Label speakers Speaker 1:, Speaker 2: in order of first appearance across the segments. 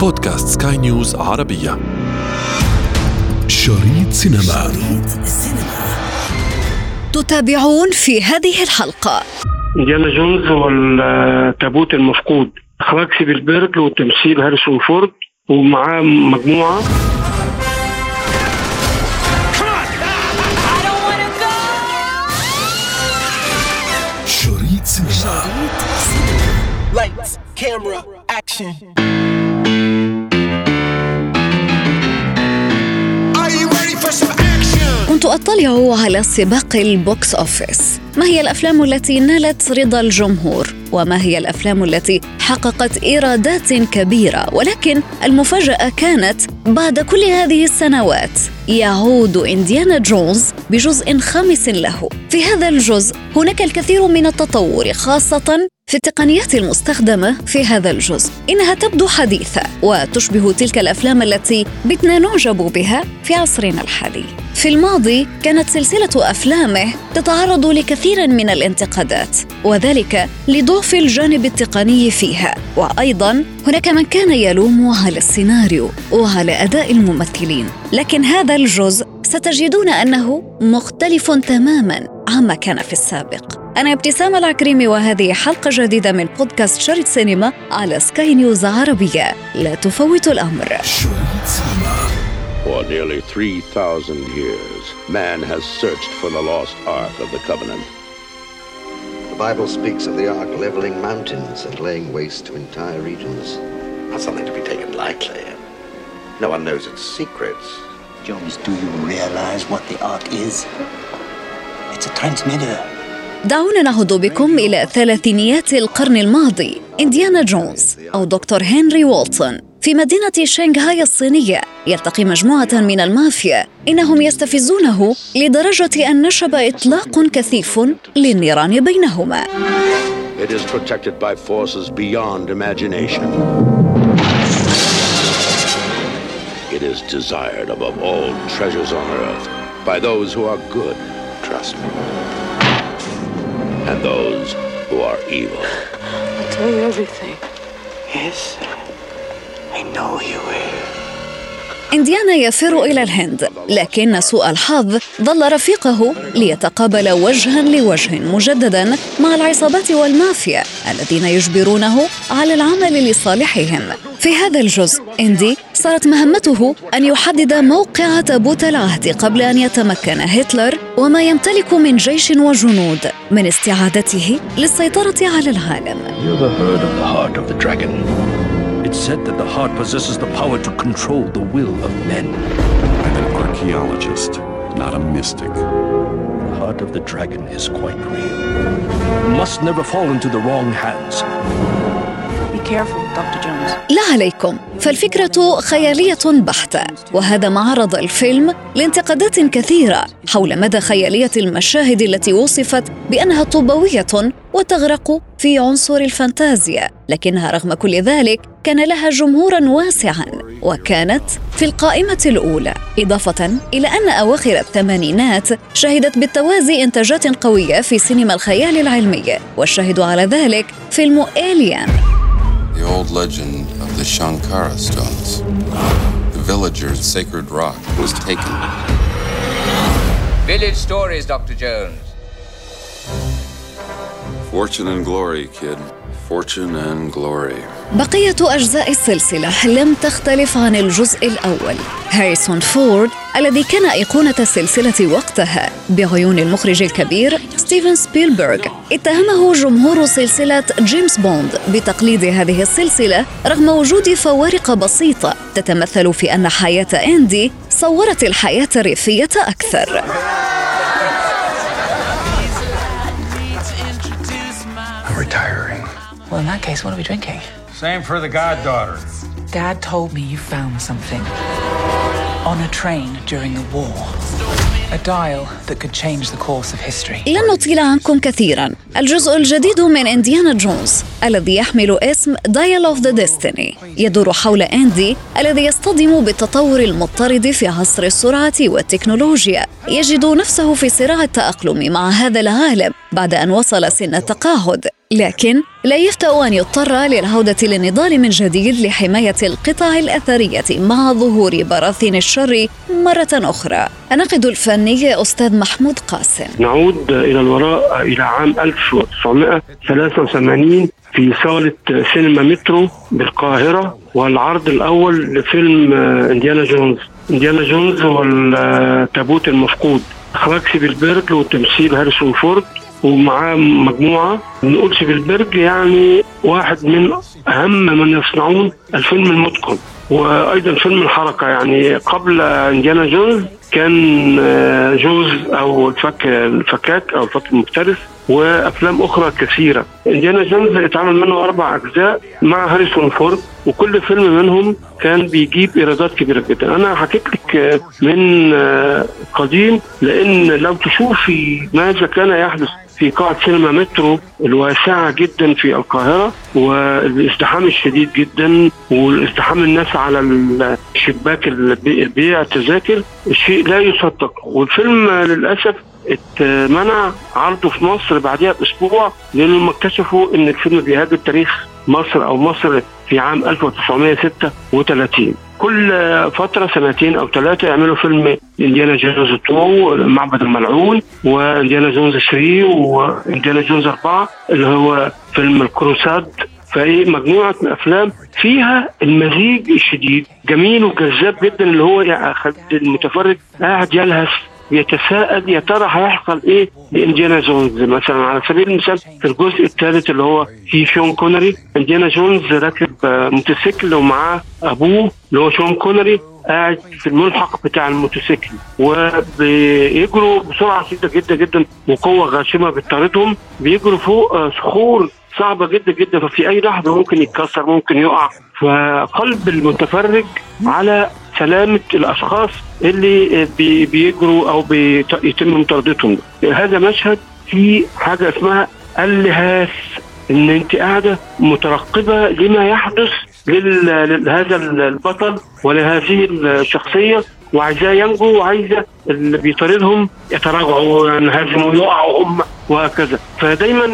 Speaker 1: بودكاست سكاي نيوز عربية. شريط سينما. شريط
Speaker 2: تتابعون في هذه الحلقة.
Speaker 3: إنديانا جونز والتابوت المفقود. إخراج سبيلبرج وتمثيل هاريسون فورد ومعاه مجموعة.
Speaker 1: شريط سينما.
Speaker 4: Lights, camera, action.
Speaker 2: كنت أطلع على سباق ال box office. ما هي الأفلام التي نالت رضا الجمهور؟ وما هي الأفلام التي حققت إيرادات كبيرة؟ ولكن المفاجأة كانت بعد كل هذه السنوات. يعود إنديانا جونز بجزء خامس له. في هذا الجزء هناك الكثير من التطور خاصة في التقنيات المستخدمة في هذا الجزء. إنها تبدو حديثة وتشبه تلك الأفلام التي بتنا نعجب بها في عصرنا الحالي. في الماضي كانت سلسلة أفلامه تتعرض لكثير من الانتقادات وذلك لضعف الجانب التقني فيها. وأيضا هناك من كان يلوم على السيناريو وعلى أداء الممثلين. لكن هذا الجزء ستجدون أنه مختلف تماما عما كان في السابق. أنا ابتسام العكريمي وهذه حلقة جديدة من بودكاست شريط سينما على سكاي نيوز عربية لا تفوت الأمر
Speaker 5: For nearly 3,000 years, man has searched for the lost Ark of the Covenant.
Speaker 6: The Bible speaks of the ark leveling mountains and laying waste to entire regions. Not something to be taken lightly. No one knows its secrets.
Speaker 7: Jones, do you realize what the Ark is? It's a transmitter.
Speaker 2: دعونا نعود بكم إلى ثلاثينيات القرن الماضي إنديانا جونز أو دكتور هنري وولتون. في مدينة شنغهاي الصينية يلتقي مجموعة من المافيا إنهم يستفزونه لدرجة أن نشب إطلاق كثيف للنيران بينهما.
Speaker 5: It is protected by forces beyond imagination. It is desired above all treasures on earth by those who are good, trust me, and those who are evil.
Speaker 8: I'll tell you everything.
Speaker 7: Yes, I know you will.
Speaker 2: إنديانا يفر إلى الهند لكن سوء الحظ ظل رفيقه ليتقابل وجها لوجه مجددا مع العصابات والمافيا الذين يجبرونه على العمل لصالحهم. في هذا الجزء إندي صارت مهمته أن يحدد موقع تابوت العهد قبل أن يتمكن هتلر وما يمتلك من جيش وجنود من استعادته للسيطرة على العالم.
Speaker 9: You've heard of the heart of the dragon. It's said that the heart possesses the power to control the will of men.
Speaker 10: I'm an archaeologist, not a mystic.
Speaker 9: The heart of the dragon is quite real. It must never fall into the wrong hands.
Speaker 8: Be careful, Dr.
Speaker 2: لا عليكم. فالفكرة خيالية بحتة وهذا ما عرض الفيلم لانتقادات كثيرة حول مدى خيالية المشاهد التي وصفت بأنها طوبوية وتغرق في عنصر الفانتازيا. لكنها رغم كل ذلك كان لها جمهورا واسعا وكانت في القائمة الأولى. إضافة إلى أن أواخر الثمانينات شهدت بالتوازي إنتاجات قوية في سينما الخيال العلمي والشاهد على ذلك فيلم إيليان
Speaker 11: The old legend of the Shankara stones. The villager's sacred rock was taken.
Speaker 12: Village stories, Dr. Jones.
Speaker 11: Fortune and glory, kid. Fortune and glory.
Speaker 2: بقية أجزاء السلسلة لم تختلف عن الجزء الأول هاريسون فورد الذي كان أيقونة السلسلة وقتها بعيون المخرج الكبير ستيفن سبيلبرغ اتهمه جمهور سلسلة جيمس بوند بتقليد هذه السلسلة رغم وجود فوارق بسيطة تتمثل في أن حياة إندي صورت الحياة الريفية أكثر
Speaker 9: I'm retiring.
Speaker 8: Well, in that case, what are we drinking?
Speaker 4: Same for the goddaughter.
Speaker 8: Dad told me you found something on a train during the war. A dial that could change the course of history.
Speaker 2: لن نطيل عنكم كثيرا الجزء الجديد من إنديانا جونز الذي يحمل اسم Dial of the Destiny يدور حول إندي الذي يصطدم بالتطور المضطرد في عصر السرعة والتكنولوجيا يجد نفسه في صراع التأقلم مع هذا العالم بعد أن وصل سن التقاعد لكن لا يفتأ أن يضطر للعودة للنضال من جديد لحماية القطع الأثرية مع ظهور براثين الشر مرة أخرى. الناقد الفني أستاذ محمود قاسم.
Speaker 3: نعود إلى الوراء إلى عام 1983 في صالة سينما مترو بالقاهرة والعرض الأول لفيلم إنديانا جونز. إنديانا جونز والتابوت المفقود. إخراج سبيلبرج وتمثيل هاريسون فورد. ومعاه مجموعة. نقول سبيلبرج يعني واحد من أهم من يصنعون الفيلم المتقن. وأيضا فيلم الحركة يعني قبل إنديانا جونز كان آه، Jaws أو الفك الفكاك أو الفك المفترس وأفلام أخرى كثيرة. إنديانا جونز اتعمل منه أربع أجزاء مع هاريسون فورد وكل فيلم منهم كان بيجيب إيرادات كبيرة جدا. أنا حكيت لك آه، من آه، قديم لأن لو تشوفي ماذا كان يحدث في قاعة سينما مترو الواسعة جدا في القاهرة والازدحام الشديد جدا والازدحام الناس على الشباك بيع التذاكر شيء لا يصدق. والفيلم للأسف اتمنع عرضه في مصر بعدها بأسبوع لأنهم اكتشفوا إن الفيلم بيهاجم تاريخ مصر أو مصر في عام 1936 كل فترة سنتين أو ثلاثة يعملوا فيلم إنديانا جونز 2 معبد الملعون وإنديانا جونز 3 وإنديانا جونز 4 اللي هو فيلم الكروساد. فهي مجموعة من أفلام فيها المزيج الشديد جميل وجذاب جدا اللي هو يعني المتفرج قاعد يلهث بيتساءل يا ترى هيحصل إيه لانديانا جونز مثلا؟ على سبيل المثال في الجزء الثالث اللي هو في شون كونري انديانا جونز راكب موتوسيكل ومعاه أبوه اللي هو شون كونري قاعد في الملحق بتاع الموتوسيكل. وبيجروا بسرعة شديده جدا جدا وقوة غاشمة بتطاردهم. بيجروا فوق صخور صعبة جدا جدا ففي أي لحظة ممكن يتكسر ممكن يقع. فقلب المتفرج على سلامة الأشخاص اللي بيجروا أو بيتم مطاردتهم هذا مشهد في حاجة اسمها اللهاس إن أنت قاعدة مترقبة لما يحدث لهذا البطل ولهذه الشخصية وعايزاه ينجو وعايزة اللي بيطاردهم يتراجعوا ينهزموا يقعوا هم وهكذا. فدايما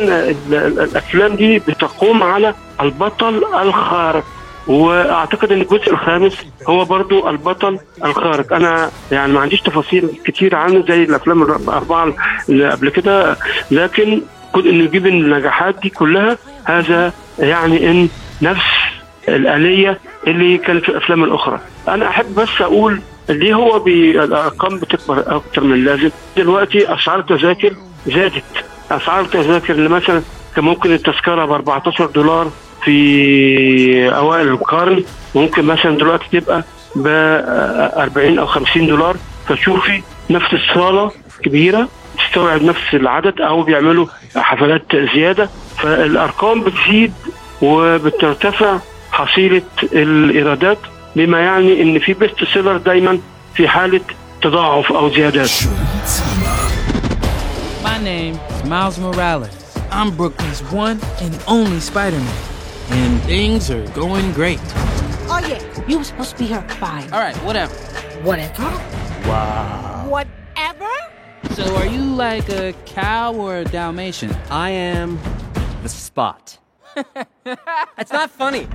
Speaker 3: الأفلام دي بتقوم على البطل الخارق. وأعتقد إن الجزء الخامس هو برضو البطل الخارق. أنا يعني ما عنديش تفاصيل كتير عنه زي الأفلام الأربعة اللي قبل كده لكن كون إنه يجيب النجاحات دي كلها هذا يعني إن نفس الآلية اللي كانت في الأفلام الأخرى. أنا أحب بس أقول ليه هو الأرقام بتكبر أكتر من اللازم. دلوقتي أسعار التذاكر زادت. أسعار التذاكر اللي مثلا كان ممكن التذكرة ب 14 دولار في أوائل القرن ممكن مثلا دلوقتي تبقى ب 40 أو 50 دولار فتشوفي نفس الصالة كبيرة تستوعب نفس العدد أو بيعملوا حفلات زيادة فالأرقام بتزيد وبترتفع حصيلة الإيرادات بما يعني إن في best seller دايما في حالة تضاعف أو زيادات
Speaker 13: My name is Miles Morales. I'm Brooklyn's one and only Spider-Man. And things are going great.
Speaker 14: Oh yeah, you were supposed to be here at five.
Speaker 13: All right, whatever.
Speaker 14: Whatever?
Speaker 13: Wow.
Speaker 14: Whatever?
Speaker 13: So are you like a cow or a Dalmatian?
Speaker 15: I am the spot. That's not funny.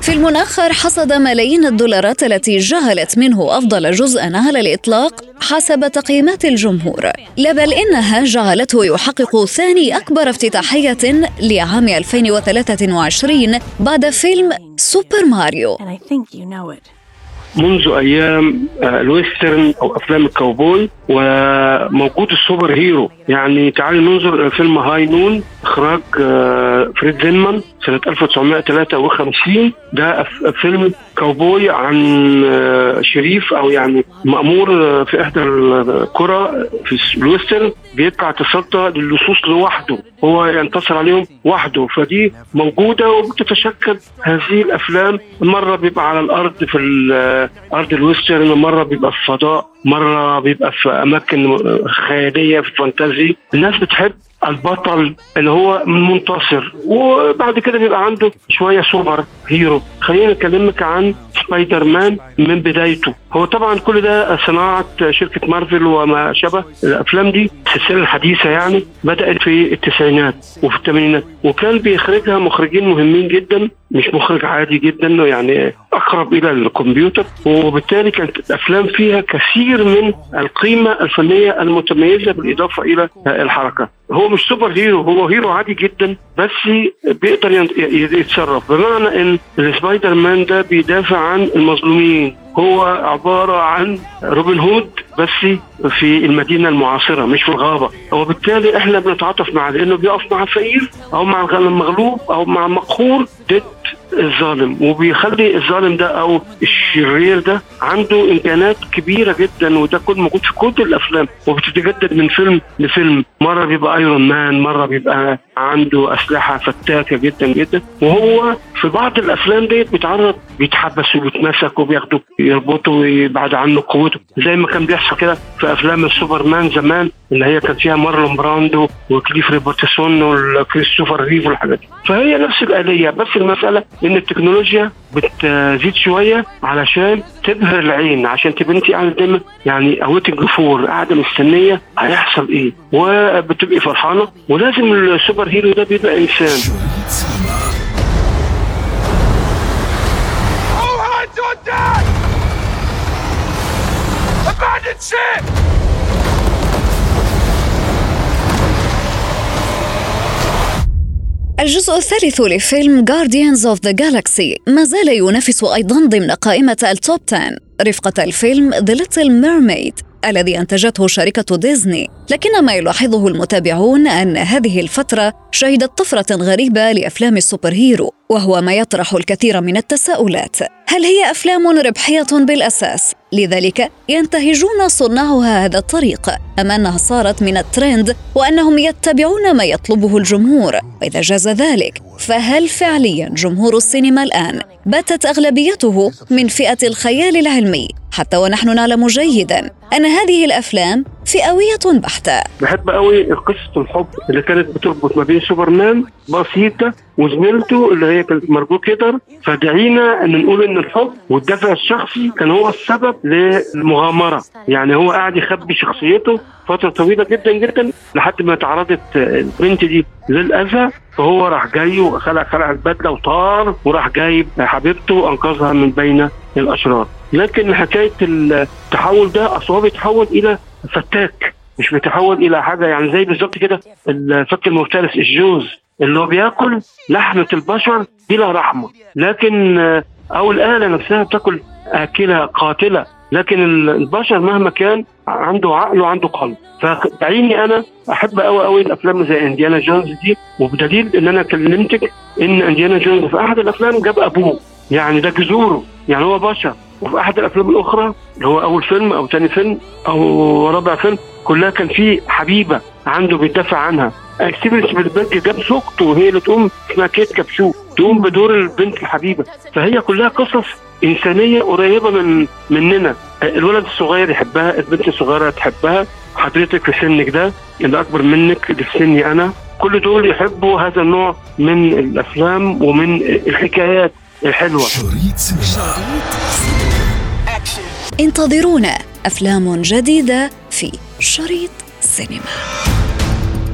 Speaker 2: فيلم آخر حصد ملايين الدولارات التي جعلت منه أفضل جزء على الإطلاق حسب تقييمات الجمهور. لا بل إنها جعلته يحقق ثاني أكبر افتتاحية لعام 2023 بعد فيلم سوبر ماريو.
Speaker 3: منذ أيام ال Western أو أفلام الكاوبوي وموجود ال super hero. يعني تعالوا ننظر فيلم High Noon إخراج فريد زينيمان سنة 1953 ده فيلم كاوبوي عن sheriff أو يعني مأمور في إحدى القرى في ال Western بيطلع تصدى للصوص لوحده هو ينتصر عليهم وحده فدي موجودة وبتتشكل هذه الأفلام. مرة بيبقى على الأرض في أرض ال Western مرة بيبقى في الفضاء مرة بيبقى في أماكن خيالية في ال fantasy الناس بتحب البطل اللي هو منتصر. وبعد كده بيبقى عنده شوية super hero. خلينا نكلمك عن سبايدر مان من بدايته. هو طبعا كل ده صناعة شركة مارفل وما شابه الأفلام دي. السلسلة الحديثة يعني بدأت في التسعينات وفي الثمانينات. وكان بيخرجها مخرجين مهمين جدا. مش مخرج عادي جدا يعني أقرب إلى الكمبيوتر. وبالتالي كانت الأفلام فيها كثير من القيمة الفنية المتميزة بالإضافة إلى الحركة. هو مش super hero هو hero عادي جدا بس بيقدر يتصرف. بمعنى إن السبايدر مان ده بيدافع عن المظلومين. هو عبارة عن روبن هود بس في المدينة المعاصرة مش في الغابة. وبالتالي إحنا بنتعاطف معاه لأنه بيقف مع الفقير أو مع المغلوب أو مع المقهور ضد الظالم وبيخلي الظالم ده أو الشرير ده عنده امكانات كبيرة جدا وده كل موجود في كل الأفلام وبتتجدد من فيلم لفيلم. مرة بيبقى ايرون مان مرة بيبقى عنده أسلحة فتاكة جدا جدا. وهو في بعض الأفلام ديت بيتعرض بيتحبس وبيتمسك وبياخدوا يربطوا ويبعد عنه قوته زي ما كان بيحصل كده في أفلام السوبرمان زمان اللي هي كان فيها مارلون براندو وكليف روبرتسون وكريستوفر ريف والحاجات دي. فهي نفس الآلية بس المسألة إن التكنولوجيا بتزيد شوية علشان تبهر العين عشان تبقى أنت قاعدة دايما يعني قوية الجفور قاعدة مستنية هيحصل إيه. وبتبقي فرحانة ولازم ال super hero ده بيبقى إنسان
Speaker 4: All hands on deck!
Speaker 2: الجزء الثالث لفيلم Guardians of the Galaxy ما زال ينافس أيضا ضمن قائمة ال top 10 رفقة الفيلم The Little Mermaid الذي أنتجته شركة ديزني. لكن ما يلاحظه المتابعون أن هذه الفترة شهدت طفرة غريبة لأفلام ال super hero. وهو ما يطرح الكثير من التساؤلات. هل هي أفلام ربحية بالأساس؟ لذلك ينتهجون صناعها هذا الطريق. أم أنها صارت من الترند وأنهم يتبعون ما يطلبه الجمهور. وإذا جاز ذلك فهل فعليا جمهور السينما الآن باتت أغلبيته من فئة الخيال العلمي؟ حتى ونحن نعلم جيدا أن هذه الأفلام فئوية بحتة.
Speaker 3: بحب قوي قصة الحب اللي كانت بتربط ما بين سوبرمان بسيطة وزميلته اللي هي كانت مارجو كيدر فدعينا إن نقول إن الحب والدافع الشخصي كان هو السبب للمغامرة. يعني هو قاعد يخبي شخصيته فترة طويلة جدا جدا لحد ما تعرضت البنت دي للأذى فهو راح جاي وخلع خلع البدلة وطار وراح جايب حبيبته وأنقذها من بين الأشرار. لكن حكاية التحول ده هو بيتحول إلى فتاك مش بيتحول إلى حاجة يعني زي بالظبط كده الفك المفترس الجوز. اللي هو بياكل لحمة البشر بلا رحمة. لكن أو الآلة نفسها بتاكل آكلة قاتلة. لكن البشر مهما كان عنده عقل وعنده قلب. فبعيني أنا أحب قوي قوي الأفلام زي إنديانا جونز دي. وبدليل إن أنا كلمتك إن إنديانا جونز في أحد الأفلام جاب أبوه. يعني ده جذوره. يعني هو بشر. وفي أحد الأفلام الأخرى اللي هو أول فيلم أو ثاني فيلم أو رابع فيلم كلها كان في حبيبة. عنده بيدافع عنها. ستيفن سبيلبرج جاب زوجته وهي اللي تقوم اسمها كيت كابشو تقوم بدور البنت الحبيبة. فهي كلها قصص إنسانية قريبة من مننا. الولد الصغير يحبها البنت الصغيرة تحبها. حضرتك في سنك ده اللي أكبر منك اللي في سني أنا. كل دول يحبوا هذا النوع من الأفلام ومن الحكايات الحلوة.
Speaker 1: شريط سينما.
Speaker 2: انتظرونا أفلام جديدة في
Speaker 1: شريط سينما.